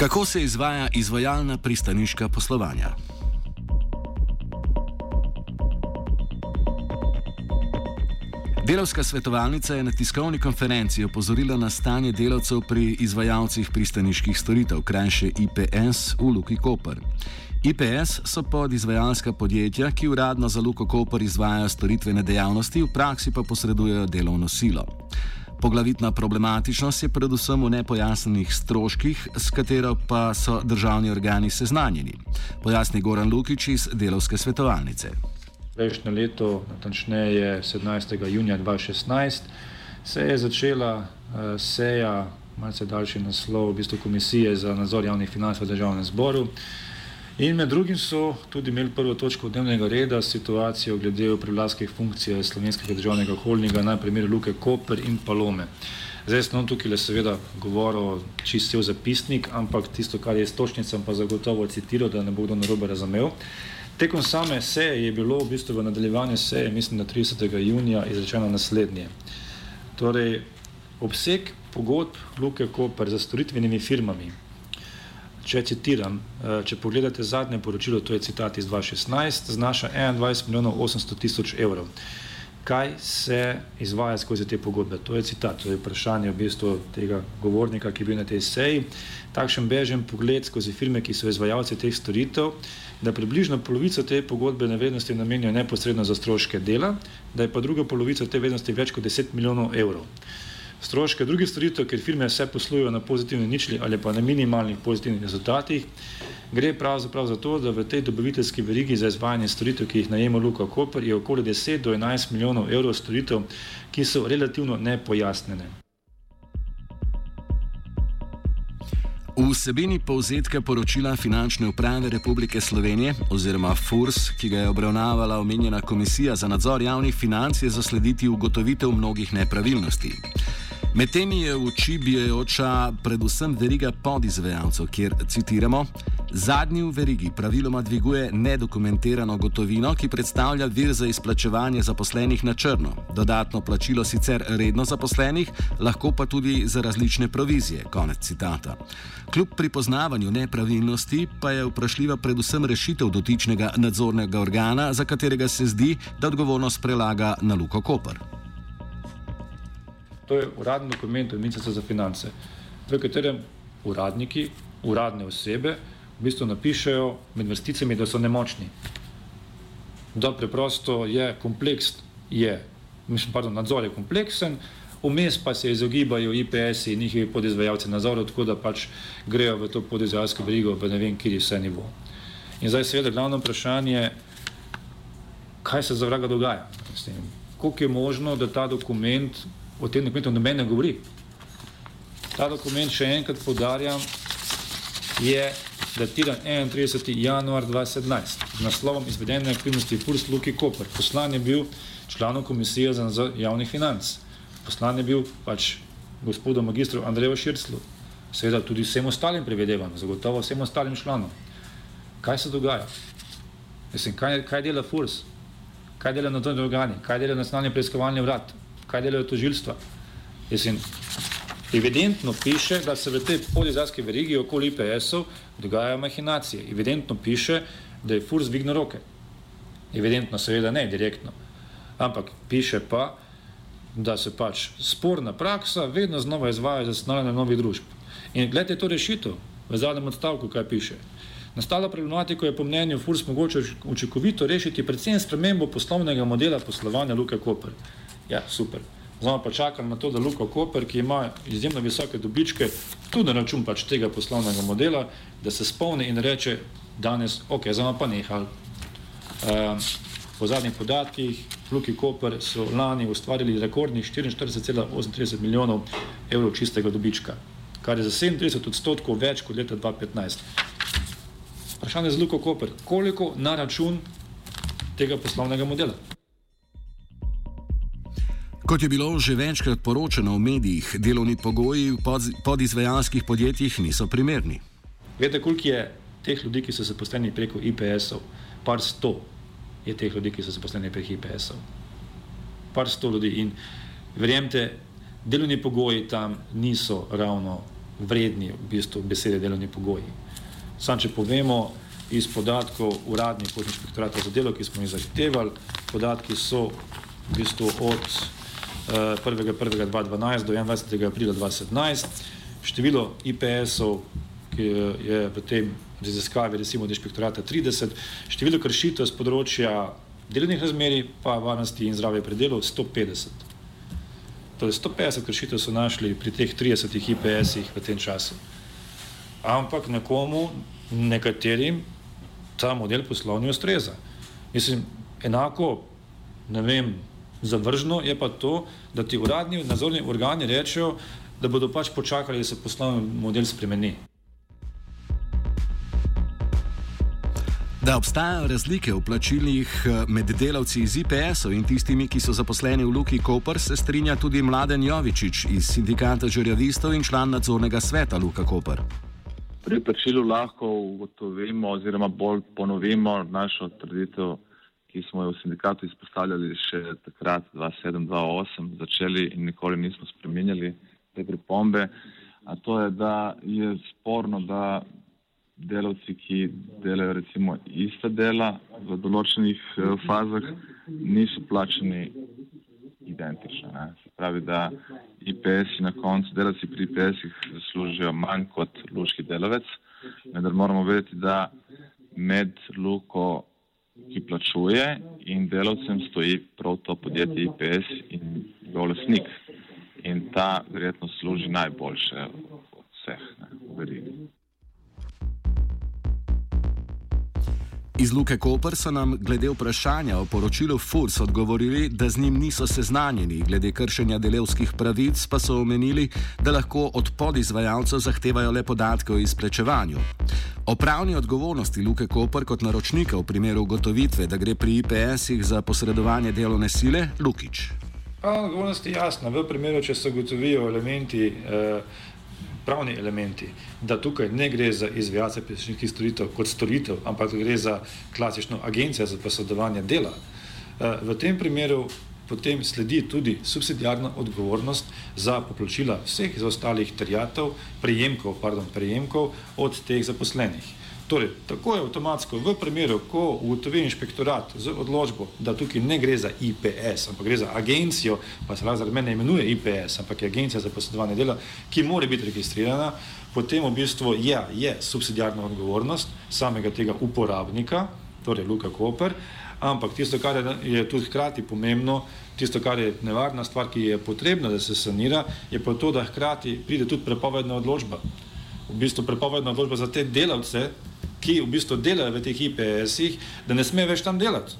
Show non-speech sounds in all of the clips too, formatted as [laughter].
Kako se izvaja izvajalna pristaniška poslovanja? Delovska svetovalnica je na tiskovni konferenci opozorila na stanje delavcev pri izvajalcih pristaniških storitev, krajše IPS v Luki Koper. IPS so podizvajalska podjetja, ki uradno za Luko Koper izvajajo storitvene dejavnosti, v praksi pa posredujejo delovno silo. Poglavitna problematičnost je predvsem v nepojasnenih stroških, s katero pa so državni organi seznanjeni, pojasni Goran Lukič iz delovske svetovalnice prejšnje leto, natančneje 17. junija 2016, se je začela uh, seja, malce daljši naslov, v bistvu Komisije za nadzor javnih financ v državnem zboru. In med drugim so tudi imeli prvo točko dnevnega reda situacijo glede privlaskih funkcij slovenskega državnega holdinga na primeru Luke Koper in Palome. Zdaj sem tukaj le seveda govoril čist cel zapisnik, ampak tisto, kar je s točnicam pa zagotovo citiral, da ne bo kdo narobe razumel. Tekom same seje je bilo v bistvu v nadaljevanju seje, mislim, da 30. junija izrečeno naslednje. Torej, obseg pogodb Luke Koper za storitvenimi firmami, če citiram, eh, če pogledate zadnje poročilo, to je citat iz 2016, znaša 21 milijonov 800 tisoč evrov. Kaj se izvaja skozi te pogodbe? To je citat, to je vprašanje v bistvu tega govornika, ki je bil na tej seji. Takšen bežen pogled skozi firme, ki so izvajalci teh storitev, da približno polovico te pogodbene vrednosti namenijo neposredno za stroške dela, da je pa druga polovica te vrednosti več kot 10 milijonov evrov. Stroške drugih storitev, ker firme vse poslujejo na pozitivni ničli ali pa na minimalnih pozitivnih rezultatih, gre pravzaprav za to, da v tej dobaviteljski verigi za izvajanje storitev, ki jih najema Luka Koper, je okoli 10 do 11 milijonov evrov storitev, ki so relativno nepojasnjene. V vsebini povzetka poročila Finančne uprave Republike Slovenije oziroma FURS, ki ga je obravnavala omenjena Komisija za nadzor javnih financ, je zaslediti ugotovitev mnogih nepravilnosti. Med temi je v oči bijajoča predvsem veriga podizvajalcev, kjer citiramo: Zadnji v verigi praviloma dviguje nedokumentirano gotovino, ki predstavlja vir za izplačevanje zaposlenih na črno, dodatno plačilo sicer redno zaposlenih, lahko pa tudi za različne provizije. Konec citata. Kljub pripoznavanju nepravilnosti pa je vprašljiva predvsem rešitev dotičnega nadzornega organa, za katerega se zdi, da odgovornost prelaga na Luko Koper. To je uradni dokument Ministrstva za finance, v katerem uradniki, uradne osebe, v bistvu napišejo med vrsticami, da so nemočni. Da preprosto je kompleks, je, mislim, pardon, nadzor je kompleksen, vmes pa se izogibajo IPS-i in njihovi podizvajalci nadzora, tako da pač grejo v to podizvajalsko verigo v ne vem, kjer je vse nivo. In zdaj seveda glavno vprašanje, kaj se za vraga dogaja. Koliko je možno, da ta dokument o tem dokumentu noben ne govori. Ta dokument, še enkrat podarjam, je datiran 31. januar 2017 z naslovom izvedene aktivnosti Furs Luki Koper. Poslan je bil članov komisije za nadzor javnih financ. Poslan je bil pač gospodu magistru Andreju Širclu, seveda tudi vsem ostalim prevedevam, zagotovo vsem ostalim članom. Kaj se dogaja? Mislim, kaj, kaj dela Furs? Kaj dela nadzorni organi? Kaj dela nacionalni preiskovalni vrat? Kaj delajo tožilstva. Mislim, evidentno piše, da se v tej podizajski verigi okoli IPS-ov dogajajo mahinacije. Evidentno piše, da je FURS dvignil roke. Evidentno, seveda ne, direktno. Ampak piše pa, da se pač sporna praksa vedno znova izvaja za stanovanje novih družb. In gledajte to rešitev v zadnjem odstavku, kaj piše. Nastalo problematiko je po mnenju FURS mogoče učinkovito rešiti predvsem spremembo poslovnega modela poslovanja Luke Koper. Ja, super. Zdaj pa čakam na to, da Luka Koper, ki ima izjemno visoke dobičke, tudi na račun pač tega poslovnega modela, da se spomni in reče danes, ok, zdaj pa nehal. Uh, po zadnjih podatkih, Luki Koper so lani ustvarili rekordnih 44,38 milijonov evrov čistega dobička, kar je za 37 odstotkov več kot leta 2015. Vprašanje za Luko Koper, koliko na račun tega poslovnega modela? Kot je bilo že večkrat poročano v medijih, delovni pogoji v podizvajalskih podjetjih niso primerni. Veste, koliko je teh ljudi, ki so zaposleni preko IPS-ov? Par sto je teh ljudi, ki so zaposleni preko IPS-ov. Par sto ljudi in verjemite, delovni pogoji tam niso ravno vredni v bistvu besede delovni pogoji. Sam, če povemo iz podatkov uradnih inšpektorata za delo, ki smo jih zahtevali, podatki so v bistvu od 1.1.2012 do 21. aprila 2017. Število IPS-ov, ki je v tem raziskavi, recimo od inšpektorata 30, število kršitev z področja delovnih razmerij pa varnosti in zdravja pri delu 150. Torej 150 kršitev so našli pri teh 30 IPS-ih v tem času. Ampak nekomu, nekaterim, ta model poslovni ustreza. Mislim, enako, ne vem, zavržno je pa to, da ti uradni nadzorni organi rečejo, da bodo pač počakali, da se poslovni model spremeni. Da obstajajo razlike v plačilih eh, med delavci iz IPS-ov in tistimi, ki so zaposleni v Luki Koper, se strinja tudi Mladen Jovičič iz sindikata žurjavistov in član nadzornega sveta Luka Koper. Pri plačilu lahko ugotovimo oziroma bolj ponovimo našo trditev, ki smo jo v sindikatu izpostavljali še takrat 2007-2008, začeli in nikoli nismo spremenjali te pripombe. A to je, da je sporno, da delavci, ki delajo recimo ista dela v določenih uh, fazah, niso plačeni identično. Ne. Se pravi, da IPS-i na koncu, delavci pri IPS-ih zaslužijo manj kot luški delavec, vendar moramo vedeti, da med luko, ki plačuje in delavcem stoji prav to podjetje IPS in njegov lasnik. In ta verjetno služi najboljše od vseh ne, v verigi. Iz Luke Koper so nam glede vprašanja o poročilu FURS odgovorili, da z njim niso seznanjeni, glede kršenja delovskih pravic pa so omenili, da lahko od podizvajalcev zahtevajo le podatke o izplačevanju. O pravni odgovornosti Luke Koper kot naročnika v primeru ugotovitve, da gre pri IPS-ih za posredovanje delovne sile, Lukič. Odgovornost je jasna. V primeru, če se ugotovijo elementi. Eh, pravni elementi, da tukaj ne gre za izvajalce pesniških storitev kot storitev, ampak gre za klasično agencijo za posodovanje dela. Eh, v tem primeru potem sledi tudi subsidijarna odgovornost za poplačila vseh ostalih terjatov, prejemkov, pardon, prejemkov od teh zaposlenih. Torej, tako je avtomatsko v primeru, ko ugotovi inšpektorat z odločbo, da tukaj ne gre za IPS, ampak gre za agencijo, pa se zaradi mene imenuje IPS, ampak je agencija za posredovanje dela, ki mora biti registrirana, potem v bistvu je, je subsidijarna odgovornost samega tega uporabnika, torej Luka Koper, ampak tisto, kar je, je tudi hkrati pomembno, tisto, kar je nevarna stvar, ki je potrebna, da se sanira, je pa to, da hkrati pride tudi prepovedna odločba. V bistvu prepovedna odločba za te delavce, ki v bistvu delajo v teh IPS-ih, da ne sme več tam delati.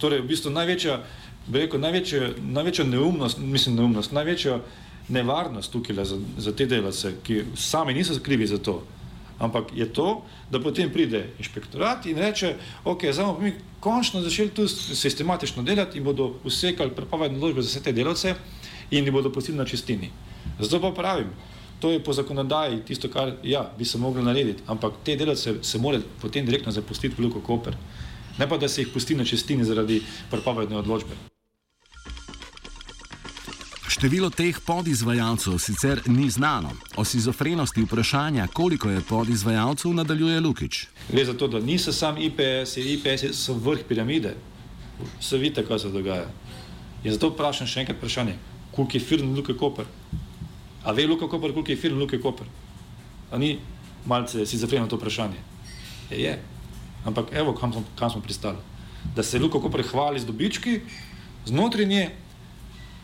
Torej, v bistvu največja, rekel, največja, največja neumnost, mislim, neumnost, največja nevarnost tukaj za, za te delavce, ki sami niso krivi za to, ampak je to, da potem pride inšpektorat in reče, ok, zdaj bomo mi končno začeli tu sistematično delati in bodo usekali prepovedne odločbe za vse te delavce in jih bodo pustili na čistini. Zato pa pravim, To je po zakonodaji tisto, kar ja, bi se moglo narediti, ampak te delavce se morajo potem direktno zapustiti v Luko Koper, ne pa da se jih pusti na čestini zaradi prepovedne odločbe. Število teh podizvajalcev sicer ni znano. O sizofrenosti vprašanja, koliko je podizvajalcev, nadaljuje Lukič. Gre za to, da niso samo IPS, IPS so vrh piramide. Vse vidite, kaj se dogaja. In zato vprašam še enkrat vprašanje, koliko je firm Luka Koper? A ve Luka Koper, koliko je film Luka Koper? A ni malce si zafreno to vprašanje? Je, je. Ampak evo, kam smo, kam smo pristali. Da se Luka Koper hvali z dobički, znotraj nje,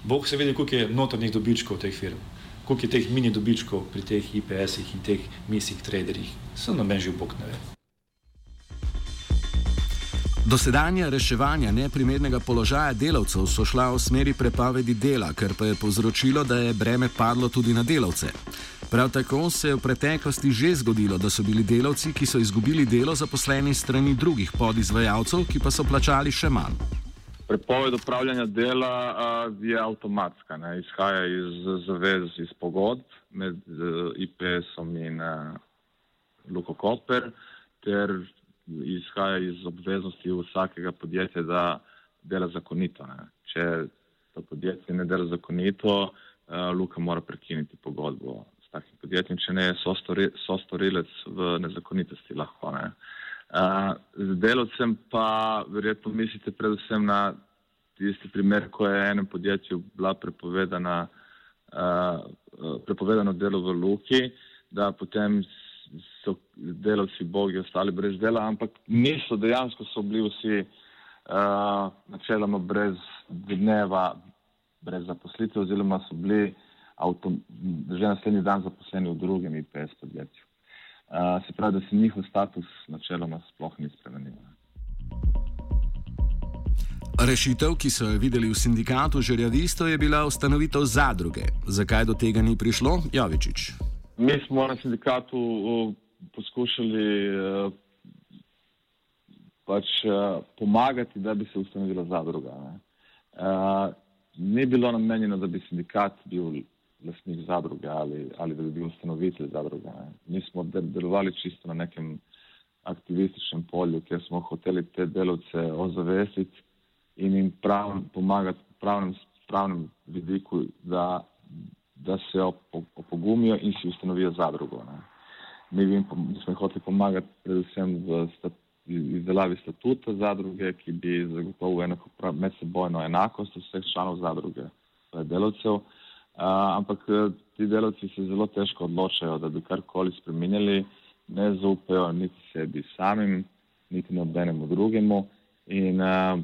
Bog se vidi, koliko je notrnih dobičkov teh firm, koliko je teh mini dobičkov pri teh IPS-ih in teh misijih traderjih. Sem na meni že Bog ne ve. Dosedanja reševanja neprimernega položaja delavcev so šla v smeri prepovedi dela, kar pa je povzročilo, da je breme padlo tudi na delavce. Prav tako se je v preteklosti že zgodilo, da so bili delavci, ki so izgubili delo, zaposleni strani drugih podizvajalcev, ki pa so plačali še manj. Prepoved upravljanja dela uh, je avtomatska, ne? izhaja iz zavez, iz pogodb med uh, IPS-om in uh, Luko Koper, ter izhaja iz obveznosti vsakega podjetja, da dela zakonito. Ne. Če to podjetje ne dela zakonito, uh, Luka mora prekiniti pogodbo s takim podjetjem, če ne so, stori, so storilec v nezakonitosti lahko. Ne. Uh, z delovcem pa verjetno mislite predvsem na tisti primer, ko je enem podjetju bila prepovedana, uh, prepovedano delo v luki, da potem so delavci bogi ostali brez dela, ampak niso dejansko so bili vsi uh, načeloma brez dneva, brez zaposlitve oziroma so bili avto, že naslednji dan zaposleni v drugem IPS podjetju. Uh, se pravi, da se njihov status načeloma sploh ni spremenil. Rešitev, ki so jo videli v sindikatu žerjavistov, je bila ustanovitev zadruge. Zakaj do tega ni prišlo? Jovičič. Mi smo na sindikatu uh, poskušali uh, pač, uh, pomagati, da bi se ustanovila zadruga. Uh, ni bilo namenjeno, da bi sindikat bil lastnik zadruge ali, ali da bi bil ustanovitelj zadruge. Ne. Mi smo delovali čisto na nekem aktivističnem polju, kjer smo hoteli te delovce ozavestiti in jim prav, pomagati v pravnem, pravnem vidiku, da, da se opogumijo in si ustanovijo zadrugo. Ne. Mi, jim, mi smo jim hoteli pomagati predvsem v stat, izdelavi statuta zadruge, ki bi zagotovil enako medsebojno enakost vseh članov zadruge, torej delovcev ampak e, ti delavci se zelo težko odločajo, da bi karkoli spremenili, ne zaupajo niti sebi samim, niti nobenemu drugemu. In a,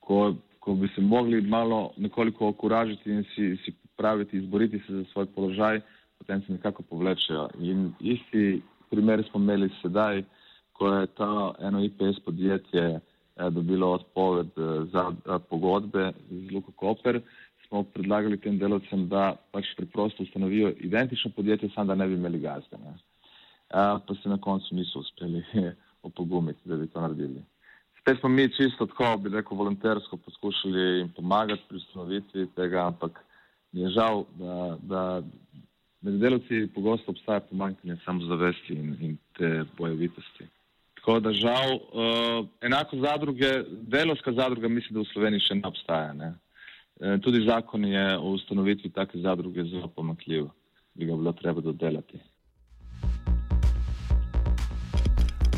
ko, ko bi se mogli malo nekoliko okuražiti in si, si praviti, izboriti se za svoj položaj, potem se nekako povlečejo. In isti primer smo imeli sedaj, ko je to eno IPS podjetje e, dobilo odpoved e, za pogodbe z Luko Koper smo predlagali tem delovcem, da pač preprosto ustanovijo identično podjetje, samo da ne bi imeli gazde. Ne. Pa se na koncu niso uspeli [laughs] opogumiti, da bi to naredili. Spet smo mi čisto tako, bi rekel, volontersko poskušali jim pomagati pri ustanovitvi tega, ampak je žal, da, da med delovci pogosto obstaja pomankanje samozavesti in, in te bojevitosti. Tako da žal, uh, enako zadruge, delovska zadruga mislim, da v Sloveniji še ne obstaja. Ne. E, tudi zakon je o ustanovitvi take zadruge zelo pomakljiv, bi ga bilo treba dodelati.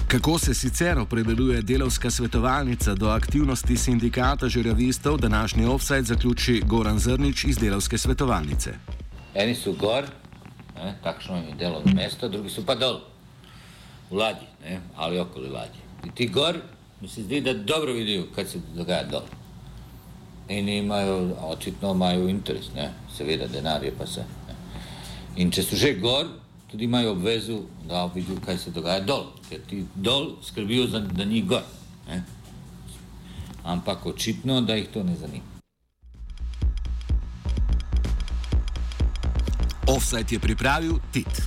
Kako se sicer opredeljuje delovska svetovalnica do aktivnosti sindikata žirjavistov, današnji offside zaključi Goran Zrnič iz delovske svetovalnice? Eni so gor, ne, takšno je delovno mesto, drugi so pa dol, v ladji ne, ali okoli ladje. In ti gor, mi se zdi, da dobro vidijo, kaj se dogaja dol in imajo, očitno imajo interes, ne? seveda denar je pa se. Ne? In če so že gor, tudi imajo obvezu, da vidijo, kaj se dogaja dol, ker ti dol skrbijo, za, da ni gor. Ne? Ampak očitno, da jih to ne zanima. Offset je pripravil Tit.